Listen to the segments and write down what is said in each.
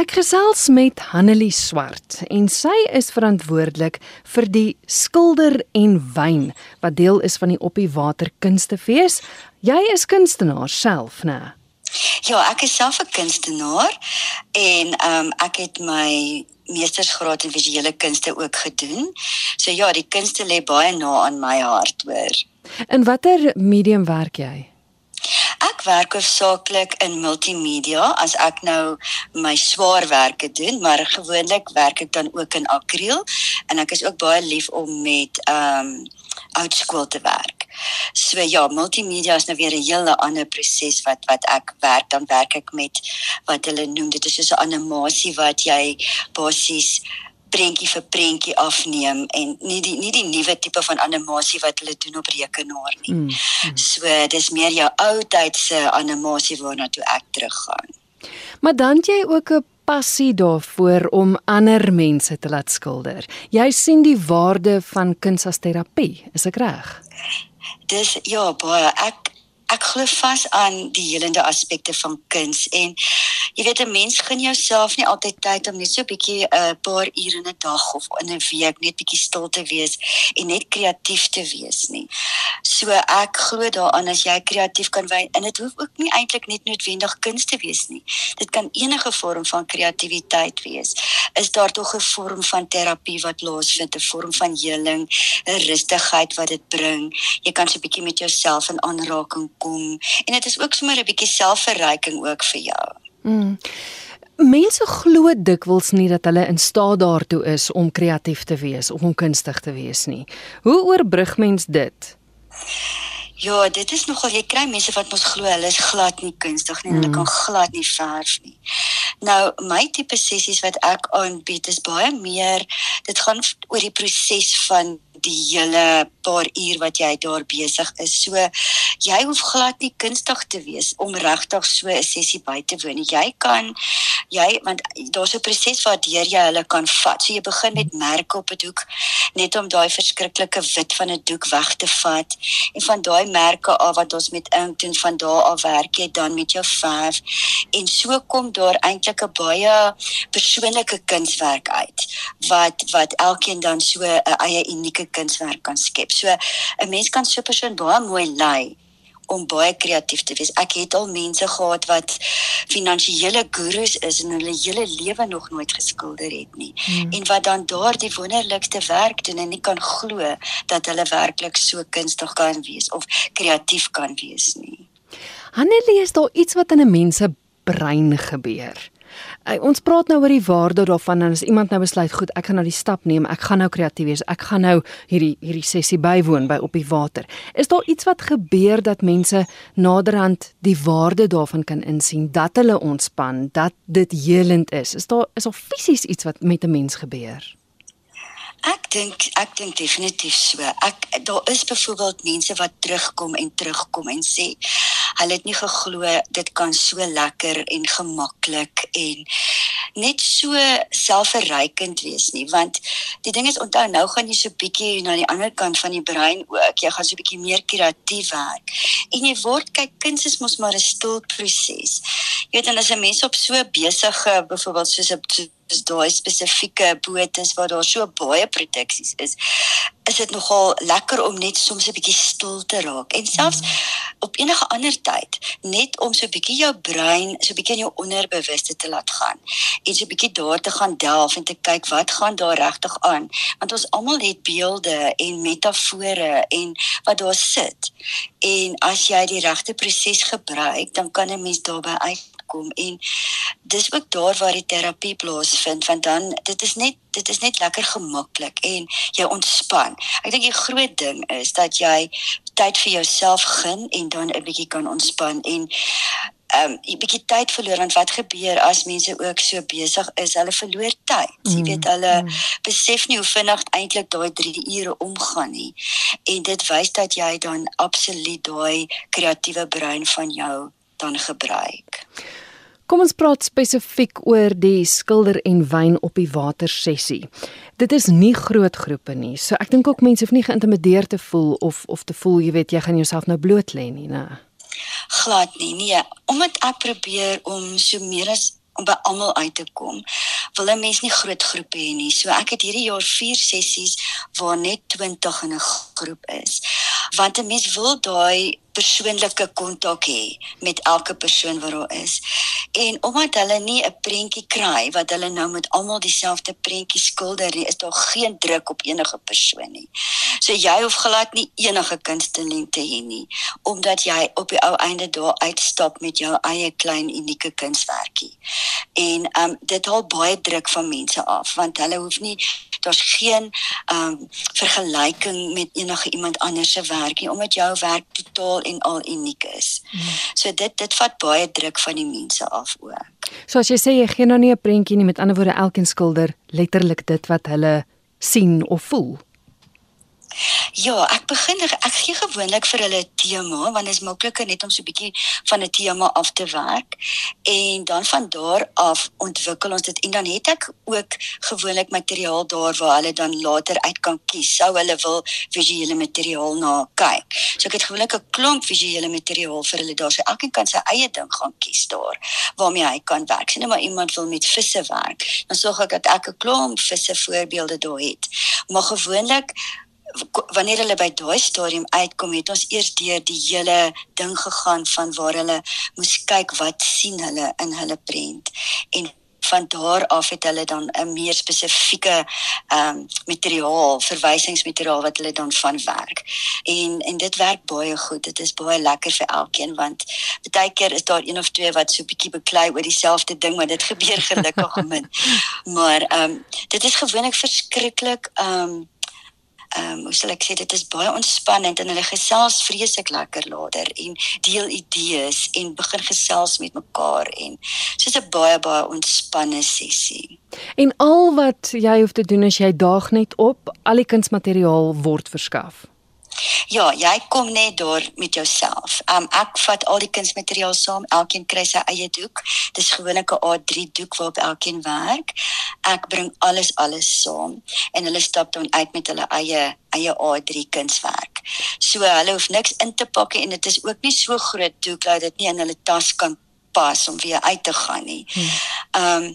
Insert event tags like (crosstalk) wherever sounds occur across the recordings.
Ek gesels met Hanelie Swart en sy is verantwoordelik vir die Skilder en Wyn wat deel is van die Op die Water Kunstefees. Jy is kunstenaar self, né? Ja, ek is self 'n kunstenaar en ehm um, ek het my meestersgraad in visuele kunste ook gedoen. So ja, die kunste lê baie na aan my hart, hoor. In watter medium werk jy? Ek werk hoofsaaklik in multimedia as ek nou my swaarwerke doen, maar gewoonlik werk ek dan ook in akriel en ek is ook baie lief om met ehm um, oudskool te werk. So ja, multimedia is nou weer 'n hele ander proses wat wat ek werk, dan werk ek met wat hulle noem dit is soos 'n animasie wat jy basies prentjie vir prentjie afneem en nie die nie die nuwe tipe van animasie wat hulle doen op rekenaar nie. Mm, mm. So dis meer jou ou tydse animasie waarna toe ek teruggaan. Maar dan jy ook 'n passie daarvoor om ander mense te laat skilder. Jy sien die waarde van kuns as terapie, is ek reg? Dis ja, baie ek ek glo vas aan die helende aspekte van kuns en jy weet 'n mens gun jouself nie altyd tyd om net so 'n bietjie 'n uh, paar ure in 'n dag of in 'n week net bietjie stil te wees en net kreatief te wees nie. So ek glo daaraan as jy kreatief kan wees en dit hoef ook nie eintlik net noodwendig kuns te wees nie. Dit kan enige vorm van kreatiwiteit wees. Is daar tog 'n vorm van terapie wat plaasvind, 'n vorm van heling, 'n rustigheid wat dit bring. Jy kan so 'n bietjie met jouself in aanraking kom en dit is ook sommer 'n bietjie selfverryking ook vir jou. Mm. Mense glo dikwels nie dat hulle in staat daartoe is om kreatief te wees of om kunstig te wees nie. Hoe oorbrug mens dit? Ja, dit is nogal jy kry mense wat mos glo hulle is glad nie kunstig nie, mm. hulle kan glad nie verf nie. Nou, my tipe sessies wat ek aanbied is baie meer dit gaan oor die proses van die hele paar uur wat jy daar besig is. So jy hoef glad nie kunstig te wees om regtig so 'n sessie by te woon. Jy kan jy want daar's 'n proses waardeur jy hulle kan vat. So jy begin met merke op 'n doek net om daai verskriklike wit van 'n doek weg te vat en van daai merke af wat ons met ink doen van daar af werk jy dan met jou verf en so kom daar eintlik 'n baie persoonlike kunswerk uit wat wat elkeen dan so 'n eie unieke kunswerk kan skep. So 'n mens kan so 'n persoon baie mooi lei om baie kreatief te wees. Ek het al mense gehad wat finansiële gurus is en hulle hele lewe nog nooit geskilder het nie. Hmm. En wat dan daardie wonderlikste werk doen en nie kan glo dat hulle werklik so kunstig kan wees of kreatief kan wees nie. Hanelie, is daar iets wat in 'n mens se brein gebeur? Ons praat nou oor die waarde daarvan en as iemand nou besluit, goed, ek gaan nou die stap neem, ek gaan nou kreatief wees, ek gaan nou hierdie hierdie sessie bywoon by op die water. Is daar iets wat gebeur dat mense naderhand die waarde daarvan kan insien dat hulle ontspan, dat dit helend is? Is daar is daar fisies iets wat met 'n mens gebeur? Ek dink ek dink definitief so. Ek daar is byvoorbeeld mense wat terugkom en terugkom en sê hulle het nie geglo dit kan so lekker en gemaklik en net so selfverrykend wees nie want die ding is onthou nou gaan jy so bietjie na die ander kant van die brein ook. Jy gaan so bietjie meer kreatief werk. En jy word kyk kuns is mos maar 'n stil proses jy weet en as 'n mens op so besige byvoorbeeld soos 'n is daai spesifieke bote waar daar so baie produksies is is dit nogal lekker om net soms 'n bietjie stil te raak en selfs mm. op enige ander tyd net om so 'n bietjie jou brein so 'n bietjie in jou onderbewuste te laat gaan en so 'n bietjie daar te gaan delf en te kyk wat gaan daar regtig aan want ons almal het beelde en metafore en wat daar sit en as jy die regte proses gebruik dan kan 'n mens daarbey uit kom en dis ook daar waar die terapie plaasvind want dan dit is net dit is net lekker gemaklik en jy ontspan. Ek dink die groot ding is dat jy tyd vir jouself gun en dan 'n bietjie kan ontspan en ehm um, 'n bietjie tyd verloor want wat gebeur as mense ook so besig is, hulle verloor tyd. Mm, jy weet hulle mm. besef nie hoe vinnig eintlik daai 3 ure omgaan nie. En dit wys dat jy dan absoluut daai kreatiewe brein van jou dan gebruik. Kom ons praat spesifiek oor die skilder en wyn op die water sessie. Dit is nie groot groepe nie. So ek dink ook mense hoef nie geïntimideer te voel of of te voel jy weet jy gaan jouself nou bloot lê nie, né? Glad nie. Nee, omdat ek probeer om so meer as om by almal uit te kom. Wil 'n mens nie groot groepe hê nie. So ek het hierdie jaar 4 sessies waar net 20 in 'n groep is. Want 'n mens wil daai persoonlike kontak hê met elke persoon wat daar is. En omdat hulle nie 'n prentjie kry wat hulle nou met almal dieselfde prentjie skilder nie, is daar geen druk op enige persoon nie. So jy hoef glad nie enige kunsttalente hê nie, omdat jy op die ou einde daar uitstap met jou eie klein unieke kunswerkie. En um dit haal baie druk van mense af want hulle hoef nie daar's geen um vergelyking met enige iemand anders se werk nie omdat jou werk totaal en al uniek is. Hmm. So dit dit vat baie druk van die mense af ook. So as jy sê jy gee nou nie 'n prentjie nie met ander woorde elkeen skilder letterlik dit wat hulle sien of voel. Ja, ek begin ek gee gewoonlik vir hulle 'n tema want dit is makliker net om so 'n bietjie van 'n tema af te werk en dan van daar af ontwikkel ons dit en dan het ek ook gewoonlik materiaal daar waar hulle dan later uit kan kies sou hulle wil visuele materiaal na kyk. So ek het gewoonlik 'n klomp visuele materiaal vir hulle daar so elkeen kan sy eie ding gaan kies daar waarmee hy kan werk. Sien nou maar iemand wil met visse werk, dan sorg ek dat ek 'n klomp visse voorbeelde daar het. Maar gewoonlik wanneer hulle by daai stadium uitkom het ons eers deur die hele ding gegaan van waar hulle moes kyk wat sien hulle in hulle prent en van daar af het hulle dan 'n meer spesifieke ehm um, materiaal, verwysingsmateriaal wat hulle dan van werk. En en dit werk baie goed. Dit is baie lekker vir elkeen want baie keer is daar een of twee wat so bietjie beklei oor dieselfde ding, maar dit gebeur gelukkig min. (laughs) Maar ehm um, dit is gewoonlik verskriklik ehm um, ehm um, hoe sal ek sê dit is baie ontspannend en hulle gesels vreeslik lekker later en deel idees en begin gesels met mekaar en soos 'n baie baie ontspanne sessie. En al wat jy hoef te doen is jy daag net op, al die kunsmateriaal word verskaf. Ja, jy kom net daar met jouself. Um ek vat al die kunsmateriaal saam. Elkeen kry sy eie doek. Dis gewoonlik 'n A3 doek waarop elkeen werk. Ek bring alles alles saam en hulle stap dan uit met hulle eie eie A3 kunswerk. So hulle hoef niks in te pak en dit is ook nie so groot doek dat dit nie in hulle tas kan pas om weer uit te gaan nie. Hmm. Um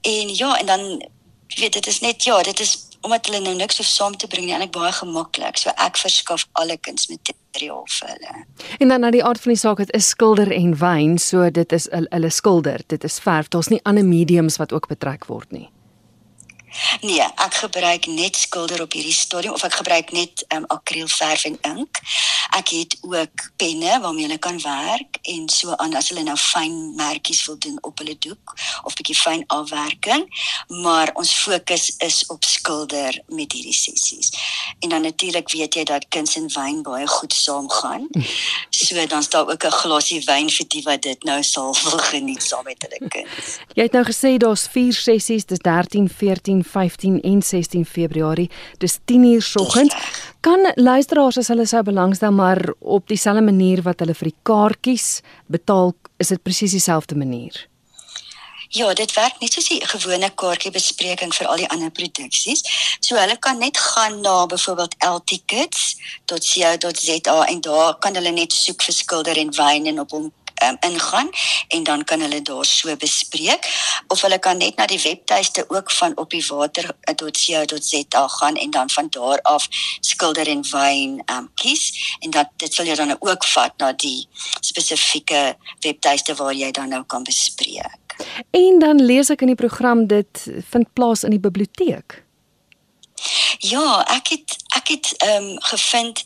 en ja, en dan weet dit is net ja, dit is omdat hulle nou niks hoef saam te bring nie, en ek baie gemaklik. So ek verskaf alle kunsmateriaal vir hulle. En dan na die aard van die saak, dit is skilder en wyn, so dit is hulle skilder, dit is verf. Daar's nie ander mediums wat ook betrek word nie. Nee, ek gebruik net skilder op hierdie stadium of ek gebruik net um, akrielverf en ink. Ek het ook penne waarmee hulle kan werk en so aan as hulle nou fyn merkies wil doen op hulle doek of bietjie fyn afwerking, maar ons fokus is op skilder met hierdie sessies. En dan natuurlik weet jy dat kuns en wyn baie goed saamgaan. (laughs) So dan staan ook 'n glasie wyn vir die wat dit nou sal wil geniet saam met hulle kuns. Jy het nou gesê daar's 4 sessies, dis 13, 14 15 en 16 Februarie. Dis 10 uur soggens. Kan luisteraars as hulle sou belangstel maar op dieselfde manier wat hulle vir die kaartjies betaal, is dit presies dieselfde manier. Ja, dit werk net soos die gewone kaartjiebespreking vir al die ander produksies. So hulle kan net gaan na byvoorbeeld ltickets.co.za en daar kan hulle net soek vir skilder en wyn en op hom um, ingaan en dan kan hulle daar so bespreek of hulle kan net na die webtuiste ook van op die water.co.za gaan en dan van daar af skilder en wyn um, kies en dat dit sal jou dan ook vat na die spesifieke webtuiste waar jy dan nou kan bespreek. En dan lees ek in die program dit vind plaas in die biblioteek. Ja, ek het ek het ehm um, gevind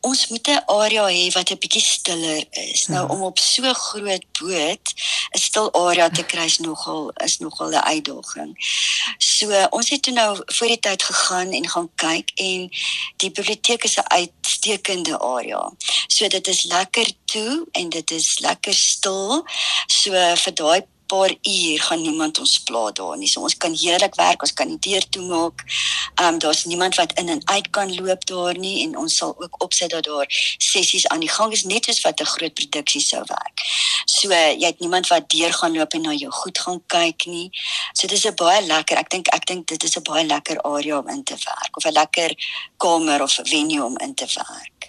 ons moet 'n area hê wat 'n bietjie stiller is. Nou ja. om op so groot boot 'n stil area te kry is nogal is nogal 'n uitdaging. So ons het toe nou voor die tyd gegaan en gaan kyk en die biblioteek is 'n uitstekende area. So dit is lekker toe en dit is lekker stil. So vir daai paar uur gaan niemand ons pla daar nie. So ons kan heerlik werk, ons kan die deur toemaak. Ehm um, daar's niemand wat in en uit kan loop daar nie en ons sal ook opsit dat daar sessies aan die gang is net soos wat 'n groot produksie sou werk. So jy het niemand wat deur gaan loop en na jou goed gaan kyk nie. So dis 'n baie lekker. Ek dink ek dink dit is 'n baie lekker area om in te werk of 'n lekker kamer of venue om in te werk.